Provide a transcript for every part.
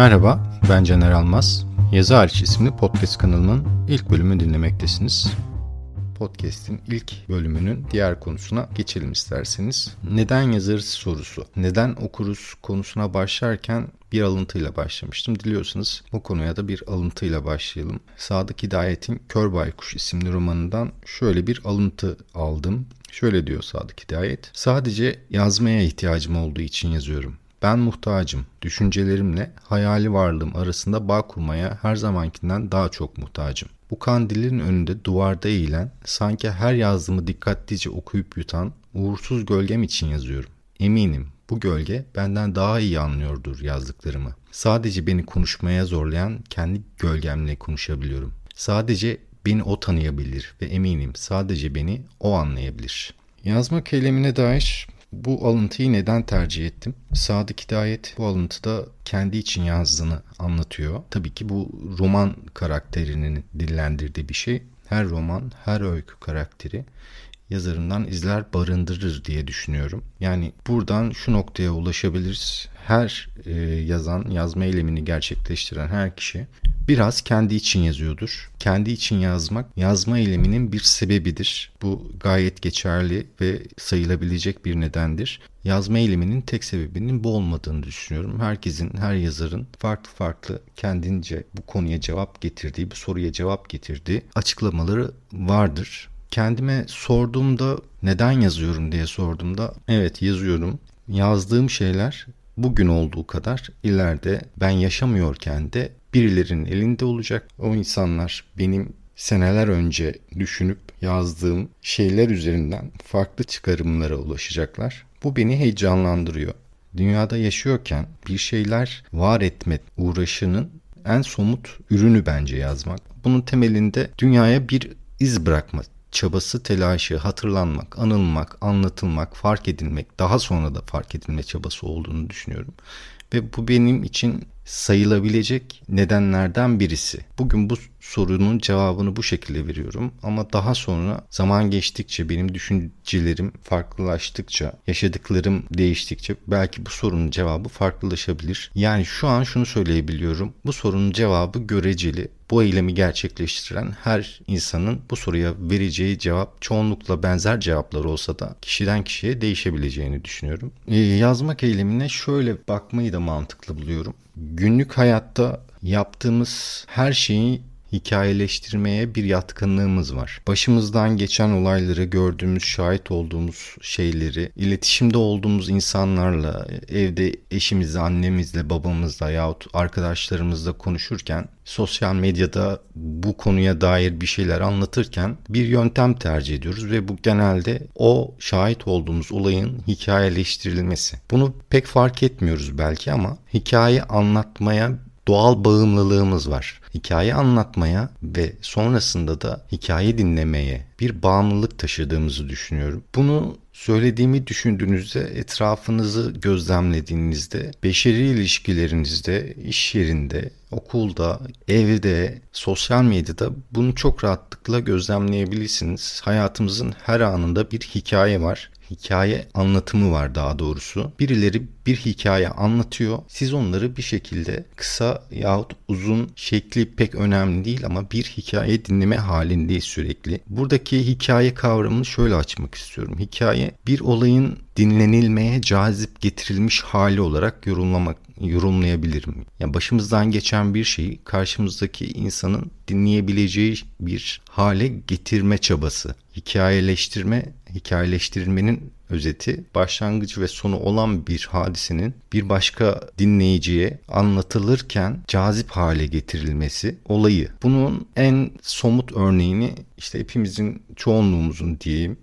Merhaba, ben Caner Almaz. Yazı Hariç isimli podcast kanalımın ilk bölümünü dinlemektesiniz. Podcast'in ilk bölümünün diğer konusuna geçelim isterseniz. Neden yazarız sorusu. Neden okuruz konusuna başlarken bir alıntıyla başlamıştım. Diliyorsanız bu konuya da bir alıntıyla başlayalım. Sadık Hidayet'in Kör Baykuş isimli romanından şöyle bir alıntı aldım. Şöyle diyor Sadık Hidayet. Sadece yazmaya ihtiyacım olduğu için yazıyorum. Ben muhtacım. Düşüncelerimle hayali varlığım arasında bağ kurmaya her zamankinden daha çok muhtacım. Bu kandilin önünde duvarda eğilen, sanki her yazdığımı dikkatlice okuyup yutan uğursuz gölgem için yazıyorum. Eminim bu gölge benden daha iyi anlıyordur yazdıklarımı. Sadece beni konuşmaya zorlayan kendi gölgemle konuşabiliyorum. Sadece beni o tanıyabilir ve eminim sadece beni o anlayabilir. Yazmak eylemine dair bu alıntıyı neden tercih ettim? Sadık Hidayet bu alıntıda kendi için yazdığını anlatıyor. Tabii ki bu roman karakterinin dillendirdiği bir şey. Her roman, her öykü karakteri yazarından izler barındırır diye düşünüyorum. Yani buradan şu noktaya ulaşabiliriz. Her e, yazan, yazma eylemini gerçekleştiren her kişi biraz kendi için yazıyordur. Kendi için yazmak yazma eyleminin bir sebebidir. Bu gayet geçerli ve sayılabilecek bir nedendir. Yazma eyleminin tek sebebinin bu olmadığını düşünüyorum. Herkesin, her yazarın farklı farklı kendince bu konuya cevap getirdiği, bu soruya cevap getirdiği açıklamaları vardır. Kendime sorduğumda neden yazıyorum diye sorduğumda evet yazıyorum. Yazdığım şeyler bugün olduğu kadar ileride ben yaşamıyorken de birilerinin elinde olacak. O insanlar benim seneler önce düşünüp yazdığım şeyler üzerinden farklı çıkarımlara ulaşacaklar. Bu beni heyecanlandırıyor. Dünyada yaşıyorken bir şeyler var etme uğraşının en somut ürünü bence yazmak. Bunun temelinde dünyaya bir iz bırakma çabası, telaşı, hatırlanmak, anılmak, anlatılmak, fark edilmek, daha sonra da fark edilme çabası olduğunu düşünüyorum. Ve bu benim için sayılabilecek nedenlerden birisi. Bugün bu sorunun cevabını bu şekilde veriyorum ama daha sonra zaman geçtikçe benim düşüncelerim farklılaştıkça, yaşadıklarım değiştikçe belki bu sorunun cevabı farklılaşabilir. Yani şu an şunu söyleyebiliyorum. Bu sorunun cevabı göreceli bu eylemi gerçekleştiren her insanın bu soruya vereceği cevap çoğunlukla benzer cevaplar olsa da kişiden kişiye değişebileceğini düşünüyorum. Ee, yazmak eylemine şöyle bakmayı da mantıklı buluyorum. Günlük hayatta yaptığımız her şeyi hikayeleştirmeye bir yatkınlığımız var. Başımızdan geçen olayları, gördüğümüz, şahit olduğumuz şeyleri, iletişimde olduğumuz insanlarla, evde eşimizle, annemizle, babamızla yahut arkadaşlarımızla konuşurken sosyal medyada bu konuya dair bir şeyler anlatırken bir yöntem tercih ediyoruz ve bu genelde o şahit olduğumuz olayın hikayeleştirilmesi. Bunu pek fark etmiyoruz belki ama hikaye anlatmaya doğal bağımlılığımız var. Hikaye anlatmaya ve sonrasında da hikaye dinlemeye bir bağımlılık taşıdığımızı düşünüyorum. Bunu söylediğimi düşündüğünüzde etrafınızı gözlemlediğinizde beşeri ilişkilerinizde, iş yerinde, okulda, evde, sosyal medyada bunu çok rahatlıkla gözlemleyebilirsiniz. Hayatımızın her anında bir hikaye var hikaye anlatımı var daha doğrusu. Birileri bir hikaye anlatıyor. Siz onları bir şekilde kısa yahut uzun şekli pek önemli değil ama bir hikaye dinleme halindeyiz sürekli. Buradaki hikaye kavramını şöyle açmak istiyorum. Hikaye bir olayın dinlenilmeye cazip getirilmiş hali olarak yorumlamak yorumlayabilirim. Yani başımızdan geçen bir şeyi karşımızdaki insanın dinleyebileceği bir hale getirme çabası. Hikayeleştirme, hikayeleştirilmenin özeti başlangıcı ve sonu olan bir hadisenin bir başka dinleyiciye anlatılırken cazip hale getirilmesi olayı. Bunun en somut örneğini işte hepimizin çoğunluğumuzun diyeyim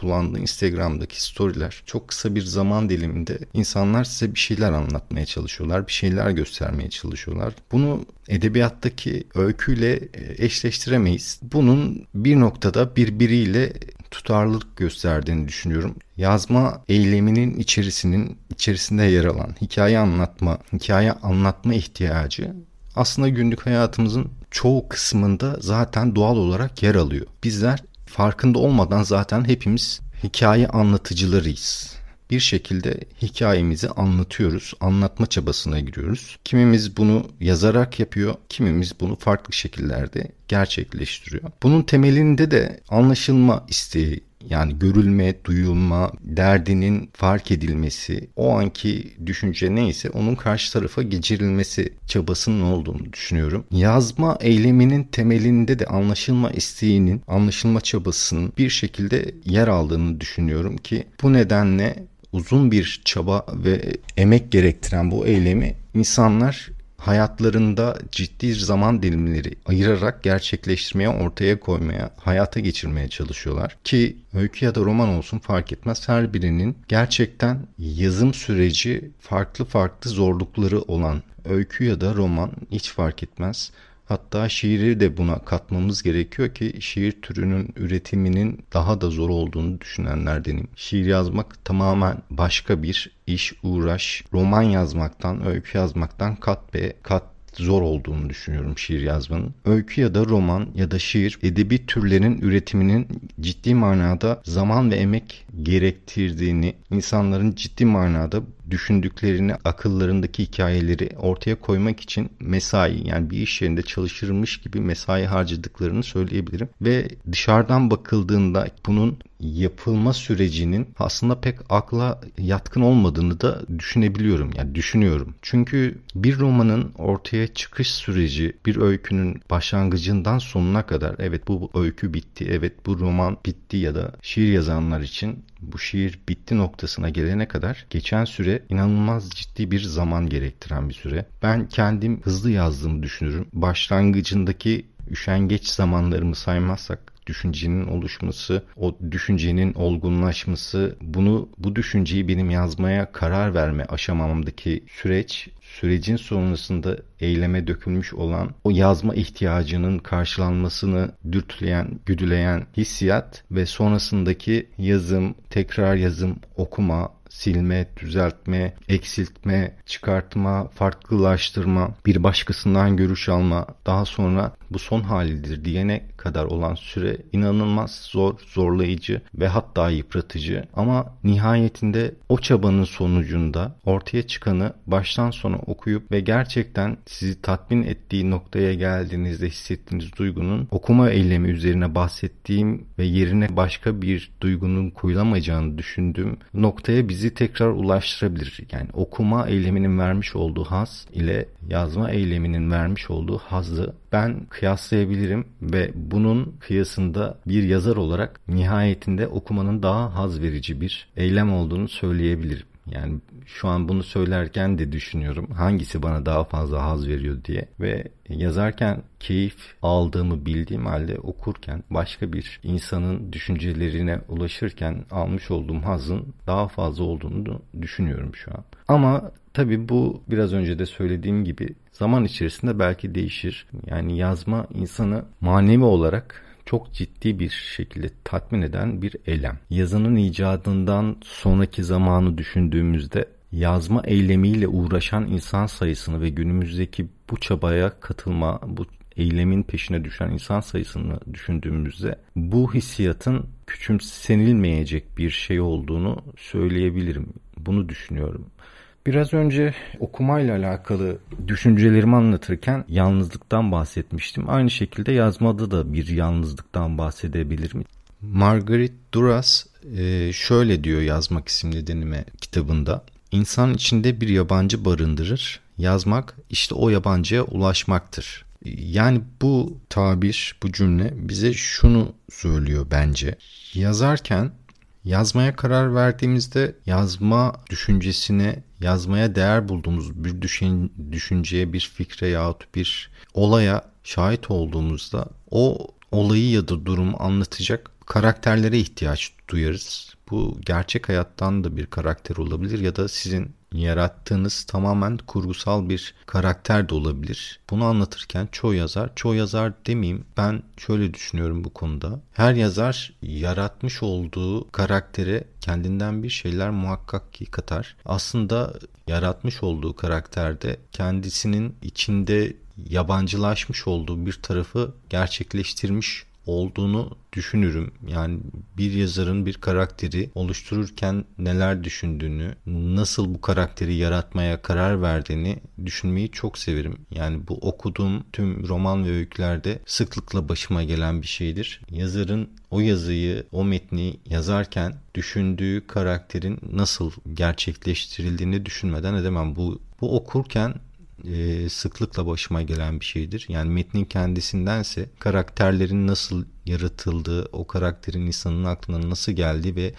kullandığı Instagram'daki storyler çok kısa bir zaman diliminde insanlar size bir şeyler anlatmaya çalışıyorlar, bir şeyler göstermeye çalışıyorlar. Bunu edebiyattaki öyküyle e, eşleştiremeyiz. Bunun bir noktada birbiriyle tutarlılık gösterdiğini düşünüyorum. Yazma eyleminin içerisinin içerisinde yer alan hikaye anlatma, hikaye anlatma ihtiyacı aslında günlük hayatımızın çoğu kısmında zaten doğal olarak yer alıyor. Bizler farkında olmadan zaten hepimiz hikaye anlatıcılarıyız. bir şekilde hikayemizi anlatıyoruz. Anlatma çabasına giriyoruz. Kimimiz bunu yazarak yapıyor, kimimiz bunu farklı şekillerde gerçekleştiriyor. Bunun temelinde de anlaşılma isteği yani görülme, duyulma, derdinin fark edilmesi, o anki düşünce neyse onun karşı tarafa geçirilmesi çabasının olduğunu düşünüyorum. Yazma eyleminin temelinde de anlaşılma isteğinin, anlaşılma çabasının bir şekilde yer aldığını düşünüyorum ki bu nedenle uzun bir çaba ve emek gerektiren bu eylemi insanlar hayatlarında ciddi zaman dilimleri ayırarak gerçekleştirmeye, ortaya koymaya, hayata geçirmeye çalışıyorlar. Ki öykü ya da roman olsun fark etmez. Her birinin gerçekten yazım süreci farklı farklı zorlukları olan öykü ya da roman hiç fark etmez. Hatta şiiri de buna katmamız gerekiyor ki şiir türünün üretiminin daha da zor olduğunu düşünenlerdenim. Şiir yazmak tamamen başka bir iş, uğraş. Roman yazmaktan, öykü yazmaktan kat be kat zor olduğunu düşünüyorum şiir yazmanın. Öykü ya da roman ya da şiir edebi türlerin üretiminin ciddi manada zaman ve emek gerektirdiğini, insanların ciddi manada düşündüklerini, akıllarındaki hikayeleri ortaya koymak için mesai yani bir iş yerinde çalışırmış gibi mesai harcadıklarını söyleyebilirim. Ve dışarıdan bakıldığında bunun yapılma sürecinin aslında pek akla yatkın olmadığını da düşünebiliyorum. Yani düşünüyorum. Çünkü bir romanın ortaya çıkış süreci bir öykünün başlangıcından sonuna kadar evet bu öykü bitti, evet bu roman bitti ya da şiir yazanlar için bu şiir bitti noktasına gelene kadar geçen süre inanılmaz ciddi bir zaman gerektiren bir süre. Ben kendim hızlı yazdığımı düşünürüm. Başlangıcındaki üşengeç zamanlarımı saymazsak düşüncenin oluşması, o düşüncenin olgunlaşması, bunu bu düşünceyi benim yazmaya karar verme aşamamdaki süreç sürecin sonrasında eyleme dökülmüş olan o yazma ihtiyacının karşılanmasını dürtüleyen, güdüleyen hissiyat ve sonrasındaki yazım, tekrar yazım, okuma, silme, düzeltme, eksiltme, çıkartma, farklılaştırma, bir başkasından görüş alma, daha sonra bu son halidir diyene kadar olan süre inanılmaz zor, zorlayıcı ve hatta yıpratıcı. Ama nihayetinde o çabanın sonucunda ortaya çıkanı baştan sona okuyup ve gerçekten sizi tatmin ettiği noktaya geldiğinizde hissettiğiniz duygunun okuma eylemi üzerine bahsettiğim ve yerine başka bir duygunun koyulamayacağını düşündüğüm noktaya bizi tekrar ulaştırabilir. Yani okuma eyleminin vermiş olduğu haz ile yazma eyleminin vermiş olduğu hazzı ben kıyaslayabilirim ve bunun kıyasında bir yazar olarak nihayetinde okumanın daha haz verici bir eylem olduğunu söyleyebilirim. Yani şu an bunu söylerken de düşünüyorum hangisi bana daha fazla haz veriyor diye ve yazarken keyif aldığımı bildiğim halde okurken başka bir insanın düşüncelerine ulaşırken almış olduğum hazın daha fazla olduğunu düşünüyorum şu an. Ama tabii bu biraz önce de söylediğim gibi zaman içerisinde belki değişir. Yani yazma insanı manevi olarak çok ciddi bir şekilde tatmin eden bir eylem. Yazının icadından sonraki zamanı düşündüğümüzde yazma eylemiyle uğraşan insan sayısını ve günümüzdeki bu çabaya katılma, bu eylemin peşine düşen insan sayısını düşündüğümüzde bu hissiyatın küçümsenilmeyecek bir şey olduğunu söyleyebilirim. Bunu düşünüyorum. Biraz önce okumayla alakalı düşüncelerimi anlatırken yalnızlıktan bahsetmiştim. Aynı şekilde yazmada da bir yalnızlıktan bahsedebilirim. Margaret Duras e, şöyle diyor yazmak isimli denime kitabında. İnsan içinde bir yabancı barındırır. Yazmak işte o yabancıya ulaşmaktır. Yani bu tabir, bu cümle bize şunu söylüyor bence. Yazarken Yazmaya karar verdiğimizde yazma düşüncesine, yazmaya değer bulduğumuz bir düşün, düşünceye, bir fikre yahut bir olaya şahit olduğumuzda o olayı ya da durumu anlatacak karakterlere ihtiyaç duyarız. Bu gerçek hayattan da bir karakter olabilir ya da sizin yarattığınız tamamen kurgusal bir karakter de olabilir. Bunu anlatırken çoğu yazar, çoğu yazar demeyeyim ben şöyle düşünüyorum bu konuda. Her yazar yaratmış olduğu karaktere kendinden bir şeyler muhakkak ki katar. Aslında yaratmış olduğu karakterde kendisinin içinde yabancılaşmış olduğu bir tarafı gerçekleştirmiş olduğunu düşünürüm. Yani bir yazarın bir karakteri oluştururken neler düşündüğünü, nasıl bu karakteri yaratmaya karar verdiğini düşünmeyi çok severim. Yani bu okuduğum tüm roman ve öykülerde sıklıkla başıma gelen bir şeydir. Yazarın o yazıyı, o metni yazarken düşündüğü karakterin nasıl gerçekleştirildiğini düşünmeden edemem. Bu bu okurken e, sıklıkla başıma gelen bir şeydir. Yani metnin kendisindense karakterlerin nasıl yaratıldığı, o karakterin insanın aklına nasıl geldi ve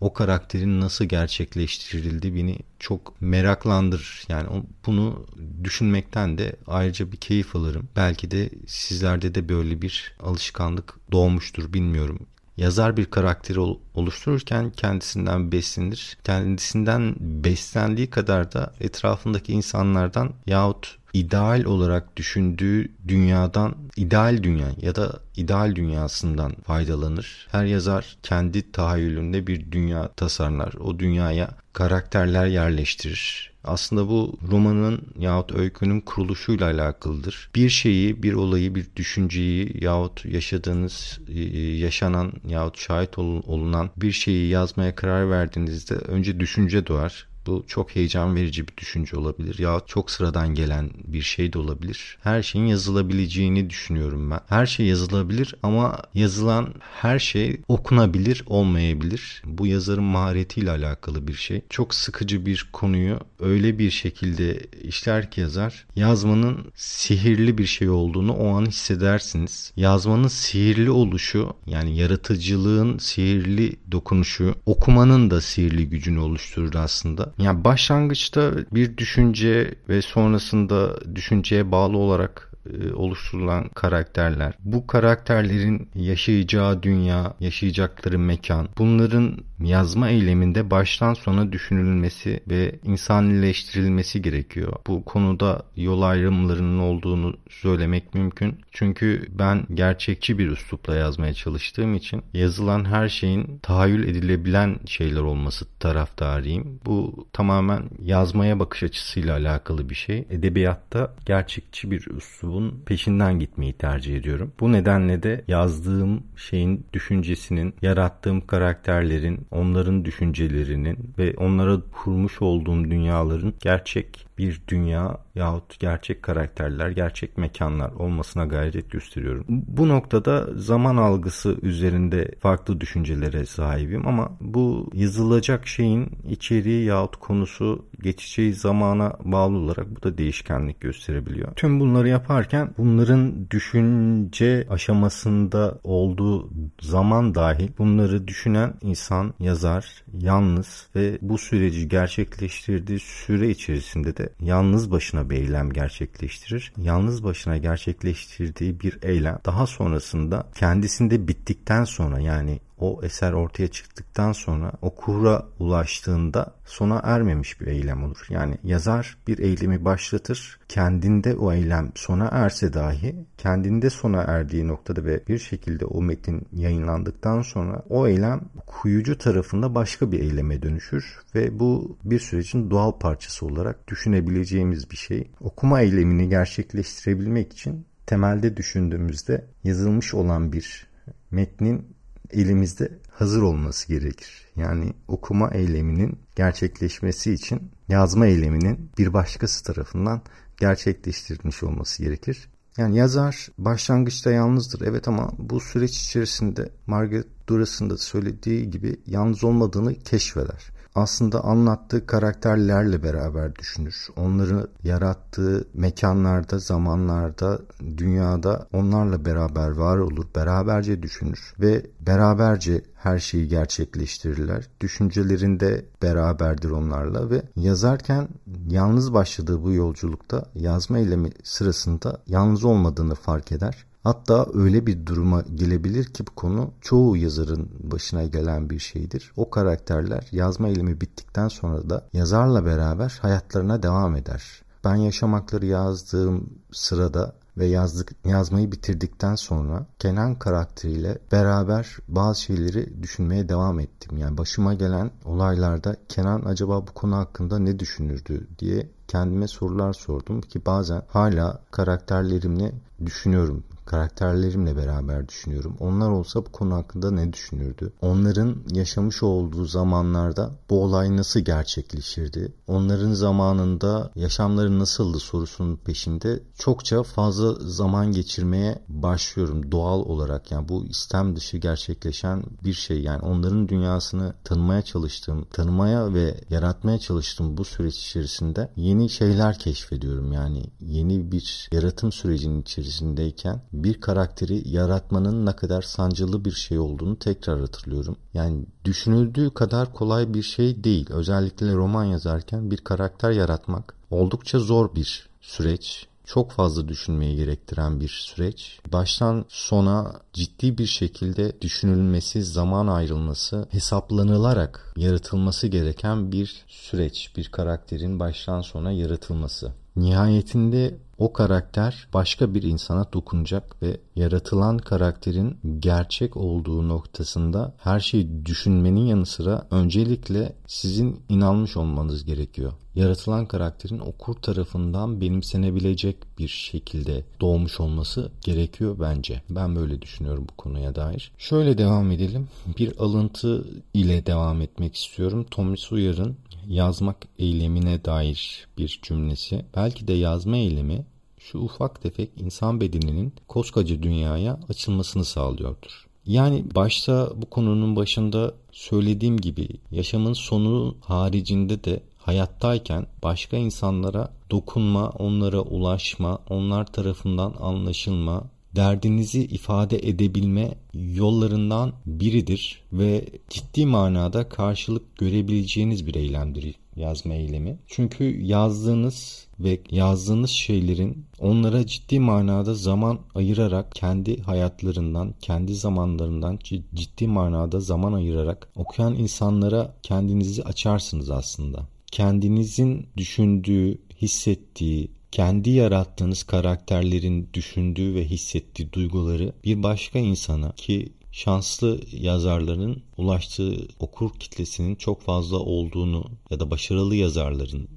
o karakterin nasıl gerçekleştirildi beni çok meraklandırır. Yani bunu düşünmekten de ayrıca bir keyif alırım. Belki de sizlerde de böyle bir alışkanlık doğmuştur bilmiyorum. Yazar bir karakteri oluştururken kendisinden beslenir. Kendisinden beslendiği kadar da etrafındaki insanlardan yahut ideal olarak düşündüğü dünyadan, ideal dünya ya da ideal dünyasından faydalanır. Her yazar kendi tahayyülünde bir dünya tasarlar. O dünyaya karakterler yerleştirir. Aslında bu romanın yahut öykünün kuruluşuyla alakalıdır. Bir şeyi, bir olayı, bir düşünceyi yahut yaşadığınız, e, yaşanan yahut şahit olunan bir şeyi yazmaya karar verdiğinizde önce düşünce doğar. Bu çok heyecan verici bir düşünce olabilir ya çok sıradan gelen bir şey de olabilir. Her şeyin yazılabileceğini düşünüyorum ben. Her şey yazılabilir ama yazılan her şey okunabilir olmayabilir. Bu yazarın maharetiyle alakalı bir şey. Çok sıkıcı bir konuyu öyle bir şekilde işler ki yazar yazmanın sihirli bir şey olduğunu o an hissedersiniz. Yazmanın sihirli oluşu yani yaratıcılığın sihirli dokunuşu okumanın da sihirli gücünü oluşturur aslında. Yani başlangıçta bir düşünce ve sonrasında düşünceye bağlı olarak oluşturulan karakterler. Bu karakterlerin yaşayacağı dünya, yaşayacakları mekan, bunların yazma eyleminde baştan sona düşünülmesi ve insanileştirilmesi gerekiyor. Bu konuda yol ayrımlarının olduğunu söylemek mümkün. Çünkü ben gerçekçi bir üslupla yazmaya çalıştığım için yazılan her şeyin tahayyül edilebilen şeyler olması taraftarıyım. Bu tamamen yazmaya bakış açısıyla alakalı bir şey. Edebiyatta gerçekçi bir üslubun peşinden gitmeyi tercih ediyorum. Bu nedenle de yazdığım şeyin düşüncesinin, yarattığım karakterlerin, onların düşüncelerinin ve onlara kurmuş olduğum dünyaların gerçek bir dünya yahut gerçek karakterler, gerçek mekanlar olmasına gayret gösteriyorum. Bu noktada zaman algısı üzerinde farklı düşüncelere sahibim ama bu yazılacak şeyin içeriği yahut konusu geçeceği zamana bağlı olarak bu da değişkenlik gösterebiliyor. Tüm bunları yaparken bunların düşünce aşamasında olduğu zaman dahil bunları düşünen insan, yazar, yalnız ve bu süreci gerçekleştirdiği süre içerisinde de yalnız başına bir eylem gerçekleştirir. Yalnız başına gerçekleştirdiği bir eylem daha sonrasında kendisinde bittikten sonra yani o eser ortaya çıktıktan sonra okura ulaştığında sona ermemiş bir eylem olur. Yani yazar bir eylemi başlatır, kendinde o eylem sona erse dahi kendinde sona erdiği noktada ve bir şekilde o metin yayınlandıktan sonra o eylem kuyucu tarafında başka bir eyleme dönüşür ve bu bir sürecin doğal parçası olarak düşünebileceğimiz bir şey. Okuma eylemini gerçekleştirebilmek için temelde düşündüğümüzde yazılmış olan bir metnin elimizde hazır olması gerekir. Yani okuma eyleminin gerçekleşmesi için yazma eyleminin bir başkası tarafından gerçekleştirilmiş olması gerekir. Yani yazar başlangıçta yalnızdır evet ama bu süreç içerisinde Margaret Duras'ın da söylediği gibi yalnız olmadığını keşfeder aslında anlattığı karakterlerle beraber düşünür. Onları yarattığı mekanlarda, zamanlarda, dünyada onlarla beraber var olur, beraberce düşünür ve beraberce her şeyi gerçekleştirirler. Düşüncelerinde beraberdir onlarla ve yazarken yalnız başladığı bu yolculukta yazma eylemi sırasında yalnız olmadığını fark eder Hatta öyle bir duruma gelebilir ki bu konu çoğu yazarın başına gelen bir şeydir. O karakterler yazma eylemi bittikten sonra da yazarla beraber hayatlarına devam eder. Ben yaşamakları yazdığım sırada ve yazdık yazmayı bitirdikten sonra Kenan karakteriyle beraber bazı şeyleri düşünmeye devam ettim. Yani başıma gelen olaylarda Kenan acaba bu konu hakkında ne düşünürdü diye kendime sorular sordum ki bazen hala karakterlerimle düşünüyorum karakterlerimle beraber düşünüyorum. Onlar olsa bu konu hakkında ne düşünürdü? Onların yaşamış olduğu zamanlarda bu olay nasıl gerçekleşirdi? Onların zamanında yaşamları nasıldı sorusunun peşinde çokça fazla zaman geçirmeye başlıyorum doğal olarak. Yani bu istem dışı gerçekleşen bir şey. Yani onların dünyasını tanımaya çalıştığım, tanımaya ve yaratmaya çalıştığım bu süreç içerisinde yeni şeyler keşfediyorum. Yani yeni bir yaratım sürecinin içerisindeyken bir karakteri yaratmanın ne kadar sancılı bir şey olduğunu tekrar hatırlıyorum. Yani düşünüldüğü kadar kolay bir şey değil. Özellikle roman yazarken bir karakter yaratmak oldukça zor bir süreç çok fazla düşünmeyi gerektiren bir süreç. Baştan sona ciddi bir şekilde düşünülmesi, zaman ayrılması, hesaplanılarak yaratılması gereken bir süreç. Bir karakterin baştan sona yaratılması. Nihayetinde o karakter başka bir insana dokunacak ve yaratılan karakterin gerçek olduğu noktasında her şeyi düşünmenin yanı sıra öncelikle sizin inanmış olmanız gerekiyor. Yaratılan karakterin okur tarafından benimsenebilecek bir şekilde doğmuş olması gerekiyor bence. Ben böyle düşünüyorum bu konuya dair. Şöyle devam edelim. Bir alıntı ile devam etmek istiyorum. Tommy Sawyer'ın yazmak eylemine dair bir cümlesi. Belki de yazma eylemi şu ufak tefek insan bedeninin koskoca dünyaya açılmasını sağlıyordur. Yani başta bu konunun başında söylediğim gibi yaşamın sonu haricinde de hayattayken başka insanlara dokunma, onlara ulaşma, onlar tarafından anlaşılma, derdinizi ifade edebilme yollarından biridir ve ciddi manada karşılık görebileceğiniz bir eylemdir yazma eylemi. Çünkü yazdığınız ve yazdığınız şeylerin onlara ciddi manada zaman ayırarak kendi hayatlarından, kendi zamanlarından ciddi manada zaman ayırarak okuyan insanlara kendinizi açarsınız aslında. Kendinizin düşündüğü, hissettiği, kendi yarattığınız karakterlerin düşündüğü ve hissettiği duyguları bir başka insana ki şanslı yazarların ulaştığı okur kitlesinin çok fazla olduğunu ya da başarılı yazarların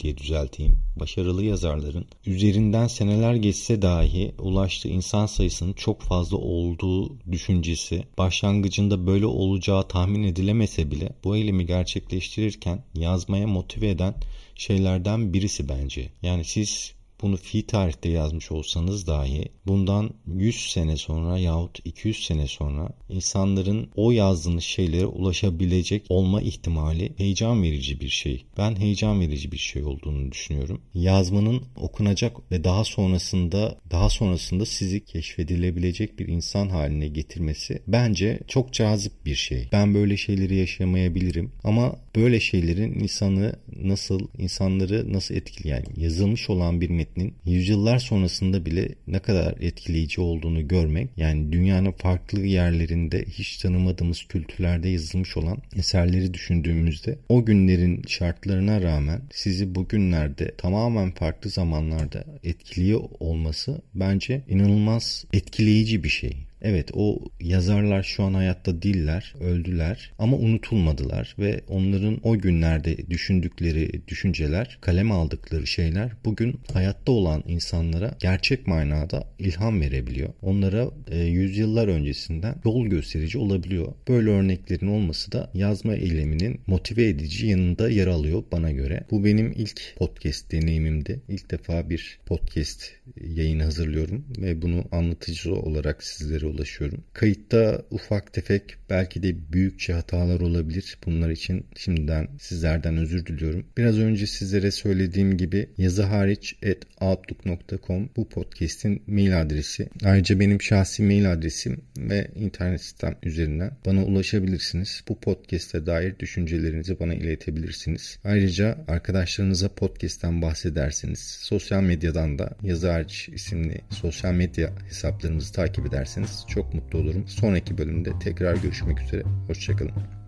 diye düzelteyim. Başarılı yazarların üzerinden seneler geçse dahi ulaştığı insan sayısının çok fazla olduğu düşüncesi başlangıcında böyle olacağı tahmin edilemese bile bu eylemi gerçekleştirirken yazmaya motive eden şeylerden birisi bence. Yani siz bunu fi tarihte yazmış olsanız dahi bundan 100 sene sonra yahut 200 sene sonra insanların o yazdığınız şeylere ulaşabilecek olma ihtimali heyecan verici bir şey. Ben heyecan verici bir şey olduğunu düşünüyorum. Yazmanın okunacak ve daha sonrasında daha sonrasında sizi keşfedilebilecek bir insan haline getirmesi bence çok cazip bir şey. Ben böyle şeyleri yaşamayabilirim ama böyle şeylerin insanı nasıl insanları nasıl etkileyen yazılmış olan bir metnin yüzyıllar sonrasında bile ne kadar etkileyici olduğunu görmek yani dünyanın farklı yerlerinde hiç tanımadığımız kültürlerde yazılmış olan eserleri düşündüğümüzde o günlerin şartlarına rağmen sizi bugünlerde tamamen farklı zamanlarda etkiliyor olması bence inanılmaz etkileyici bir şey. Evet o yazarlar şu an hayatta değiller, öldüler ama unutulmadılar ve onların o günlerde düşündükleri düşünceler, kalem aldıkları şeyler bugün hayatta olan insanlara gerçek manada ilham verebiliyor. Onlara e, yüzyıllar öncesinden yol gösterici olabiliyor. Böyle örneklerin olması da yazma eyleminin motive edici yanında yer alıyor bana göre. Bu benim ilk podcast deneyimimdi. İlk defa bir podcast yayını hazırlıyorum ve bunu anlatıcı olarak sizlere ulaşıyorum. Kayıtta ufak tefek belki de büyükçe hatalar olabilir. Bunlar için şimdiden sizlerden özür diliyorum. Biraz önce sizlere söylediğim gibi yazı hariç at outlook.com bu podcast'in mail adresi. Ayrıca benim şahsi mail adresim ve internet sitem üzerinden bana ulaşabilirsiniz. Bu podcast'e dair düşüncelerinizi bana iletebilirsiniz. Ayrıca arkadaşlarınıza podcast'ten bahsederseniz sosyal medyadan da yazı hariç isimli sosyal medya hesaplarımızı takip ederseniz çok mutlu olurum. Sonraki bölümde tekrar görüşmek üzere. Hoşçakalın.